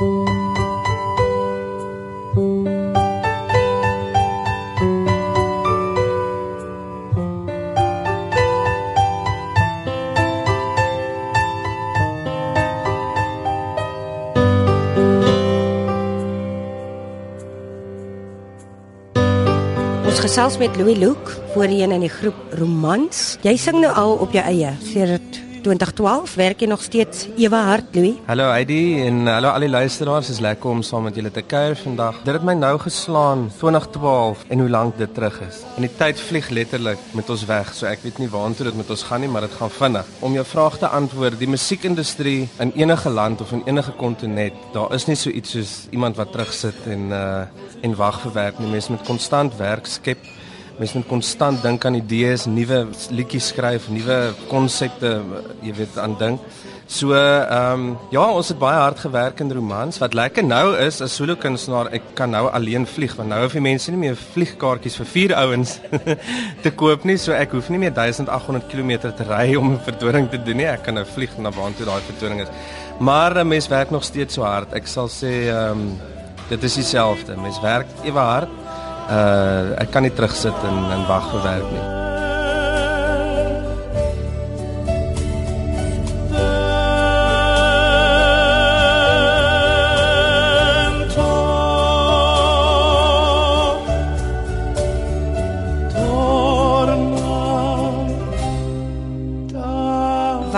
Gesels met Louis Luke voorheen in die groep Romans. Jy sing nou al op jou eie sedert 2012. Werk jy nog steeds ewe hard, Louis? Hallo Heidi en hallo al die luisteraars. Is lekker om saam met julle te kuier vandag. Dit het my nou geslaan 2012 en hoe lank dit terug is. En die tyd vlieg letterlik met ons weg. So ek weet nie waartoe dit met ons gaan nie, maar dit gaan vinnig. Om jou vraag te antwoord, die musiekindustrie in enige land of in enige kontinent, daar is nie so iets soos iemand wat terugsit en uh en wag vir werk nie. Mense moet konstant werk skep. Mense moet konstant dink aan idees, nuwe liedjies skryf, nuwe konsepte, jy weet, aan dink. So, ehm um, ja, ons het baie hard gewerk in romans. Wat lekker nou is as solo kunstenaar, ek kan nou alleen vlieg want nou hoef die mense nie meer vliegkaartjies vir vier ouens te koop nie. So ek hoef nie meer 1800 km te ry om 'n vertoning te doen nie. Ek kan nou vlieg na waar toe daai vertoning is. Maar 'n mens werk nog steeds so hard. Ek sal sê ehm um, dit is dieselfde. Mens werk ewe hard. Uh ek kan nie terugsit en en wag vir werk nie.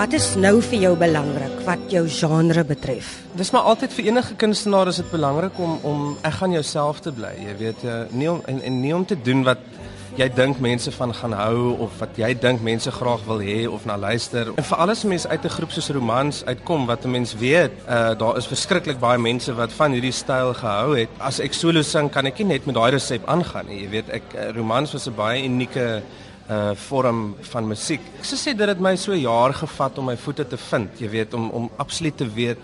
Wat is nou vir jou belangrik wat jou genre betref? Dis maar altyd vir enige kunstenaar is dit belangrik om om ek gaan jouself te bly. Jy weet uh, nie om en, en nie om te doen wat jy dink mense van gaan hou of wat jy dink mense graag wil hê of na luister. En vir alles mense uit 'n groep soos romans uitkom wat 'n mens weet, uh, daar is verskriklik baie mense wat van hierdie styl gehou het. As ek solo sing, kan ek nie net met daai resep aangaan nie. Jy weet, ek uh, romans was 'n baie unieke uh vorm van musiek. Ek sou sê dit het my so jaar gevat om my voete te vind, jy weet, om om absoluut te weet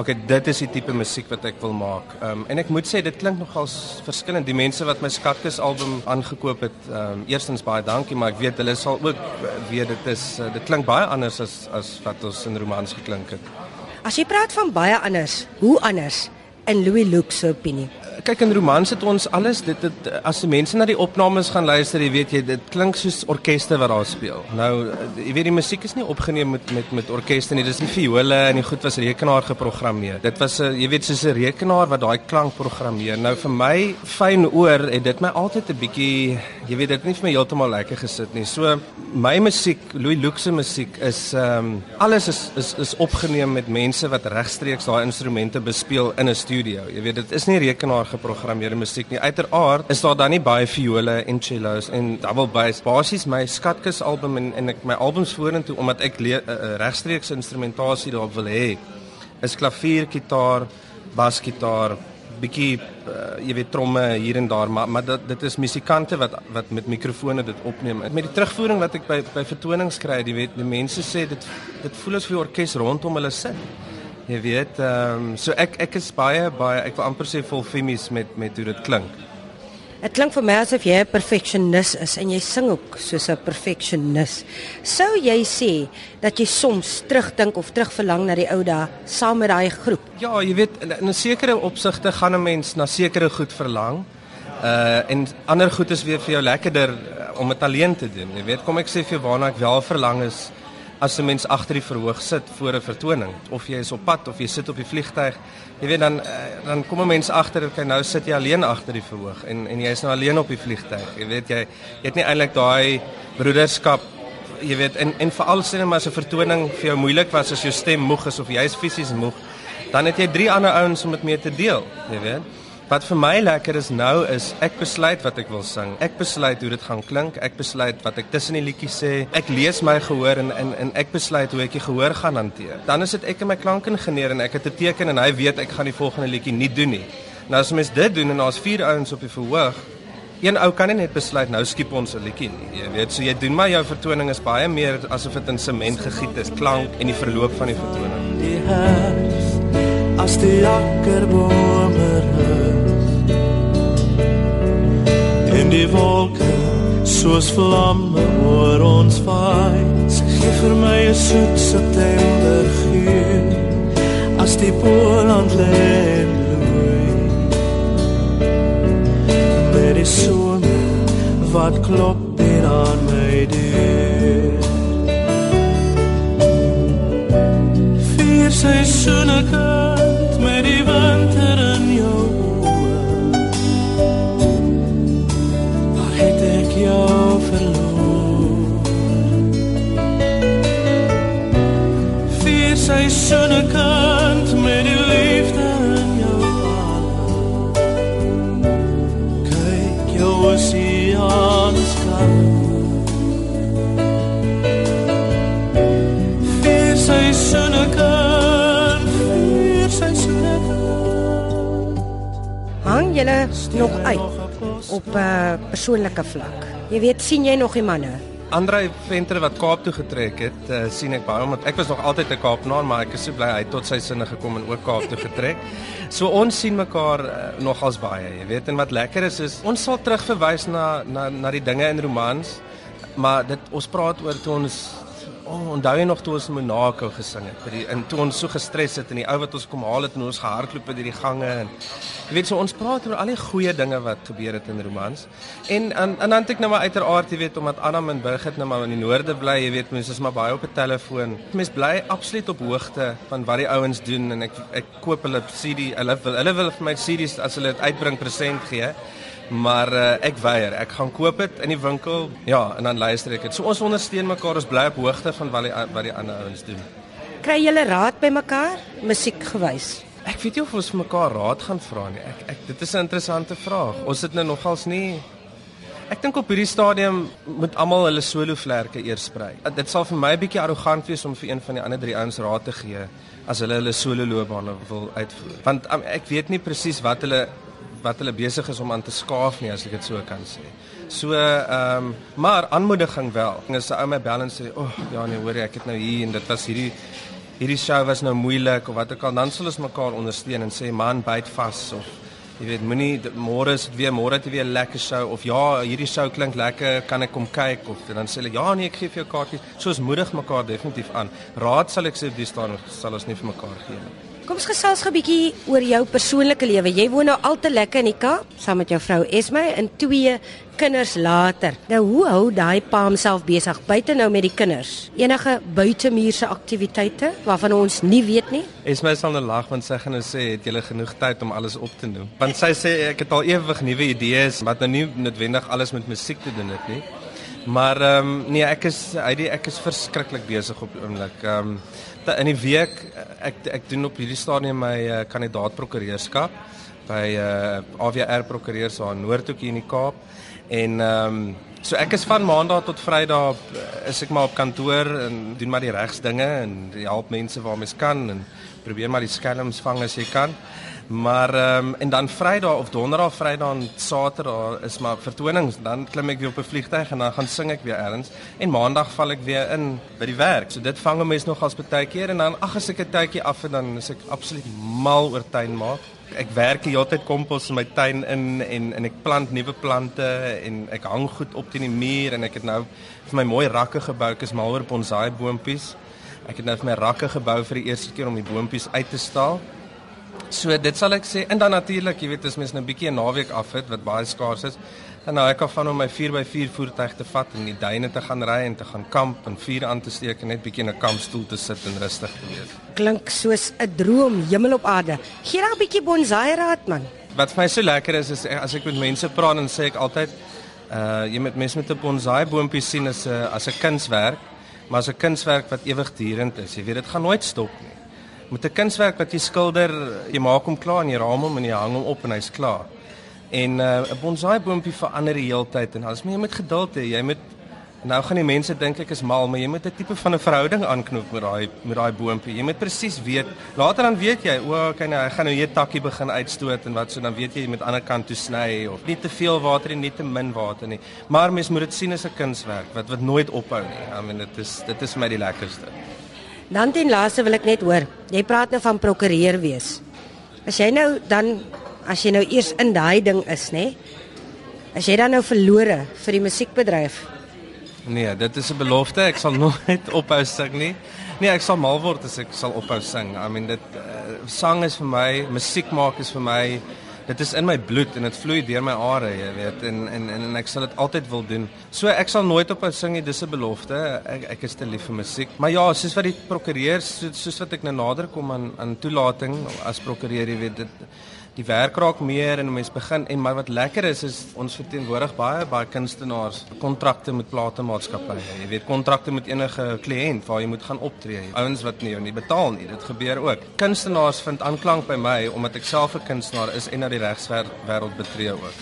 okay, dit is die tipe musiek wat ek wil maak. Um en ek moet sê dit klink nogal verskillend. Die mense wat my Skatkis album aangekoop het, um eerstens baie dankie, maar ek weet hulle sal ook weet dit is uh, dit klink baie anders as as wat ons in romans geklink het. As jy praat van baie anders, hoe anders in Louis Luke se opinie? kyk in romans het ons alles dit dit as die mense na die opnames gaan luister, jy weet jy dit klink soos orkeste wat daar speel. Nou jy weet die musiek is nie opgeneem met met met orkeste nie. Dis nie viole en die goed was rekenaar geprogrammeer. Dit was 'n jy weet soos 'n rekenaar wat daai klank programmeer. Nou vir my fyn oor het dit my altyd 'n bietjie jy weet dit nie vir my heeltemal lekker gesit nie. So my musiek, Louis Luke se musiek is ehm um, alles is is is opgeneem met mense wat regstreeks daai instrumente bespeel in 'n studio. Jy weet dit is nie rekenaar geprogrammeerde musiek nie. Uiteraard is daar dan nie baie viole en cellos en double bass. Basies my Skatkis album en en ek my albums vorentoe omdat ek uh, uh, regstreeks instrumentasie daarop wil hê. Is klavier, gitaar, basgitaar, bietjie uh, jy weet tromme hier en daar, maar maar dit dit is musikante wat wat met mikrofone dit opneem. Met die terugvoering wat ek by by vertonings kry, jy weet, die mense sê dit dit voel asof die orkes rondom hulle sit. Jy weet, ehm um, so ek ek is baie baie ek wil amper sê vol femies met met hoe dit klink. Dit klink vir my asof jy 'n perfeksionis is en jy sing ook soos 'n perfeksionis. Sou jy sê dat jy soms terugdink of terugverlang na die ou dae saam met daai groep? Ja, jy weet in, in 'n sekere opsigte gaan 'n mens na sekere goed verlang. Uh en ander goed is weer vir jou lekkerder uh, om dit alleen te doen. Jy weet, kom ek sê vir jou waarna ek wel verlang is as 'n mens agter die verhoog sit voor 'n vertoning of jy is op pad of jy sit op die vliegtyg jy weet dan eh, dan kom 'n mens agter okay nou sit jy alleen agter die verhoog en en jy is nou alleen op die vliegtyg jy weet jy jy het nie eintlik daai broederskap jy weet en en veral sien jy maar as 'n vertoning vir jou moeilik was as jou stem moeg is of jy is fisies moeg dan het jy drie ander ouens om dit mee te deel jy weet Wat vir my lekker is nou is ek besluit wat ek wil sing. Ek besluit hoe dit gaan klink. Ek besluit wat ek tussen die liedjies sê. Ek lees my gehoor en en en ek besluit hoe ek die gehoor gaan hanteer. Dan is dit ek en my klankingenieur en ek het 'n teken en hy weet ek gaan die volgende liedjie nie doen nie. Nou as mens dit doen en daar's vier ouens op die verhoog, een ou kan nie net besluit nou skiep ons 'n liedjie nie. Jy weet, so jy doen maar jou vertoning is baie meer asof dit in sement gegiet is, klank en die verloop van die vertoning. As die akkerbome en die wolke soos vlamme oor ons vaai gee vir my 'n soet september geur as die Poland lê Met die somer wat klop hier aan my deur. Vier seisoene kant met die winter Seisoene kant met die liefde in jou hart Kyk jou oceanes kant Vier seisoene kant Vier seisoene kant Hang julle nog uit op 'n uh, persoonlike vlak? Jy weet, sien jy nog die manne? Andrei Venter wat Kaap toe getrek het, uh, sien ek baie omdat ek was nog altyd 'n Kaapnaar, maar ek is so bly hy het tot sy sinne gekom en ook Kaap toe getrek. So ons sien mekaar uh, nogals baie, jy weet, en wat lekker is is ons sal terugverwys na na na die dinge in romans, maar dit ons praat oor toe ons Oh, onthou jy nog toe ons Monaco gesing het? By die en toe ons so gestres het en die ou wat ons kom haal het en ons gehardloop het deur die gange en jy weet so ons praat oor al die goeie dinge wat gebeur het in romans. En en, en dan het ek nou maar uiteraard jy weet omdat Anna en Birgit nou maar in die noorde bly, jy weet mense is maar baie op 'n telefoon. Mense bly absoluut op hoogte van wat die ouens doen en ek ek koop hulle CD, hulle wil hulle wil vir my CD's as hulle dit uitbring present gee. Maar uh, ek weier. Ek gaan koop dit in die winkel. Ja, en dan luister ek dit. So ons ondersteun mekaar. Ons bly op hoogte van wat die wat die ander ouens doen. Kry julle raad by mekaar musiek gewys? Ek weet nie of ons vir mekaar raad gaan vra nie. Ek ek dit is 'n interessante vraag. Ons sit nou nogals nie Ek dink op hierdie stadium moet almal hulle solo vlerke eers sprei. Dit sal vir my 'n bietjie arrogant wees om vir een van die ander drie ouens raad te gee as hulle hulle solo loopbane wil uitvoer. Want um, ek weet nie presies wat hulle wat hulle besig is om aan te skaaf nie as ek dit so kan sê. So ehm um, maar aanmoediging wel. As 'n ou my en sê, "O, oh, ja nee, hoor jy, ek het nou hier en dit was hierdie hierdie show was nou moeilik of wat ook al, dan sal ons mekaar ondersteun en sê, "Man, byt vas" of jy weet, moenie môre is dit weer môre het weer 'n lekker show of ja, hierdie show klink lekker, kan ek kom kyk of dan sê hulle, "Ja nee, ek gee vir jou kaartjies." So ons moedig mekaar definitief aan. Raad sal ek sê dis staan sal ons nie vir mekaar gee nie. Kom ons gesels gou 'n bietjie oor jou persoonlike lewe. Jy woon nou al te lekker in die Kaap saam met jou vrou Esme en twee kinders later. Nou hoe hou daai pa homself besig buite nou met die kinders? Enige buitemuurse aktiwiteite waarvan ons nie weet nie? Esme sal nou lag want sy gaan nou sê het jy genoeg tyd om alles op te noem. Want sy sê ek het al ewig nuwe idees wat nou nie noodwendig alles met musiek te doen het nie. Maar ehm um, nee, ek is hy ek is verskriklik besig op die oomblik. Ehm um, in die week ek ek doen op hierdie stadium my uh, kandidaat prokureurskap by uh, AWR prokureurs aan Noordhoek in die Kaap en ehm um, so ek is van maandag tot vrydag is ek maar op kantoor en doen maar die regsdinge en help mense waar mens kan en probeer maar die skelms vang as jy kan. Maar ehm um, en dan Vrydag of Donderdag, Vrydag en Saterdag is maar vertonings. Dan klim ek weer op 'n vliegtyg en dan gaan sing ek weer ergens en Maandag val ek weer in by die werk. So dit vang 'n mens nog as baie keer en dan ag as ek 'n tydjie af het dan is ek absoluut mal oor tuin maak. Ek werk die hele tyd kompos in my tuin in en en ek plant nuwe plante en ek hang goed op teen die muur en ek het nou vir my mooi rakke gebou. Ek is mal oor bonsai boontjies. Ek het nou vir my rakke gebou vir die eerste keer om die boontjies uit te staal. So dit sal ek sê en dan natuurlik, jy weet as mens nou 'n bietjie 'n naweek af het wat baie skaars is, dan nou ek af van om my 4x4 voertuig te vat en die duine te gaan ry en te gaan kamp en vuur aan te steek en net bietjie in 'n kampstoel te sit en rustig te wees. Klink soos 'n droom, hemel op aarde. Gee daar 'n bietjie bonsai raad man. Wat vir my so lekker is is as ek met mense praat en sê ek altyd uh jy met mense met 'n bonsai boontjie sien as 'n as 'n kunswerk, maar as 'n kunswerk wat ewigdurend is. Jy weet dit gaan nooit stop nie met 'n kunswerk wat jy skilder, jy maak hom klaar en jy raam hom en jy hang hom op en hy's klaar. En uh, 'n uh, bonsai boontjie verander die hele tyd en alles, maar jy moet geduld hê. Jy moet nou gaan die mense dink ek is mal, maar jy moet 'n tipe van 'n verhouding aanknoop met daai met daai boontjie. Jy moet presies weet. Later dan weet jy, o, okay, nou hy gaan nou hier takkie begin uitstoot en wat so dan weet jy jy moet aan die ander kant toe sny of nie te veel water en nie te min water nie. Maar mens moet dit sien as 'n kunswerk wat wat nooit ophou nie. I mean dit is dit is vir my die lekkerste. Dan ten laaste wil ek net hoor, jy praat nou van prokureur wees. As jy nou dan as jy nou eers in daai ding is, nê? As jy dan nou verlore vir die musiekbedryf, Nee, dit is 'n belofte. Ek sal nooit ophou sing nie. Nee, ek sal mal word as ek sal ophou sing. I mean dit uh, sang is vir my, musiek maak is vir my dit is in my bloed en dit vloei deur my are, jy weet, en en en, en ek sal dit altyd wil doen. So ek sal nooit ophou sing nie, dis 'n belofte. Ek ek is te lief vir musiek. Maar ja, soos wat die prokureur soos, soos wat ek nou nader kom aan aan toelating as prokureur, jy weet, dit die werk raak meer en mense begin en maar wat lekker is is ons verteenwoordig baie baie kunstenaars kontrakte met platemaatskappye. Jy weet kontrakte met enige kliënt waar jy moet gaan optree ouens wat nie jou nie betaal nie. Dit gebeur ook. Kunstenaars vind aanklank by my omdat ek self 'n kunstenaar is en na die regswêreld betree ook.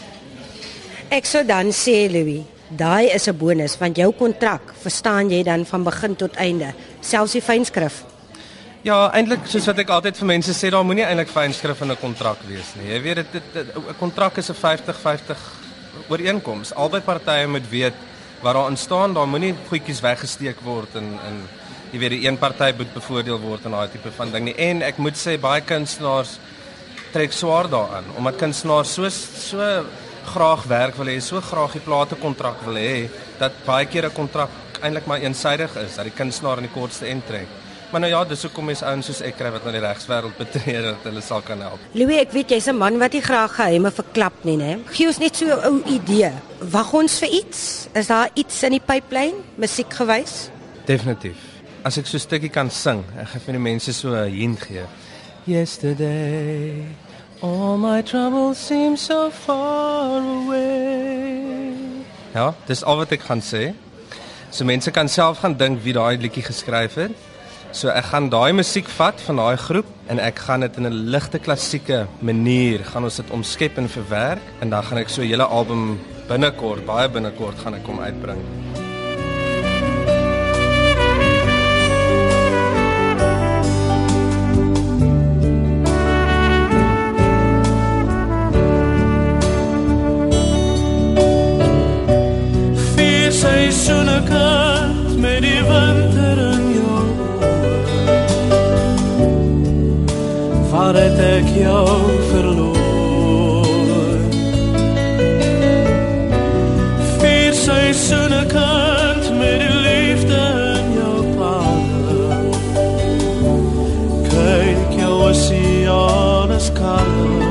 Ek sou dan sê Louis, daai is 'n bonus want jou kontrak, verstaan jy dan van begin tot einde, selfs die fynskrif. Ja, eintlik soos wat ek altyd vir mense sê, daar moenie eintlik fynskrif in 'n kontrak wees nie. Jy weet dit 'n kontrak is 'n 50-50 ooreenkoms. Albei partye moet weet wat daarin staan. Daar moenie goedjies weggesteek word en en jy weet die een party moet bevoordeel word en daai tipe van ding nie. En ek moet sê baie kunstenaars trek swaar daaraan omdat kunstenaars so so graag werk wil hê, so graag die plate kontrak wil hê dat baie keer 'n kontrak eintlik maar eensydig is dat die kunstenaar in die kortste end trek. Maar nou ja, dis hoekom mense ouens soos ek kry wat na die regswêreld betree dat hulle sal kan help. Louis, ek weet jy's 'n man wat nie graag geheime verklap nie, né? Gee ons net so 'n ou idee. Wag ons vir iets? Is daar iets in die pipeline, musiekgewys? Definitief. As ek so 'n stukkie kan sing, ek gaan vir die mense so 'n hint gee. Yesterday all my troubles seem so far away. Ja, dis al wat ek gaan sê. So mense kan self gaan dink wie daai liedjie geskryf het. So ek gaan daai musiek vat van daai groep en ek gaan dit in 'n ligte klassieke manier gaan ons dit omskep en verwerk en dan gaan ek so 'n hele album binnekort, baie binnekort gaan ek kom uitbring. Vier seisoene kind met die winter het ek jou verloor. Vier seisoene kind met die liefde in jou planne Kyk jou oceaan is kalm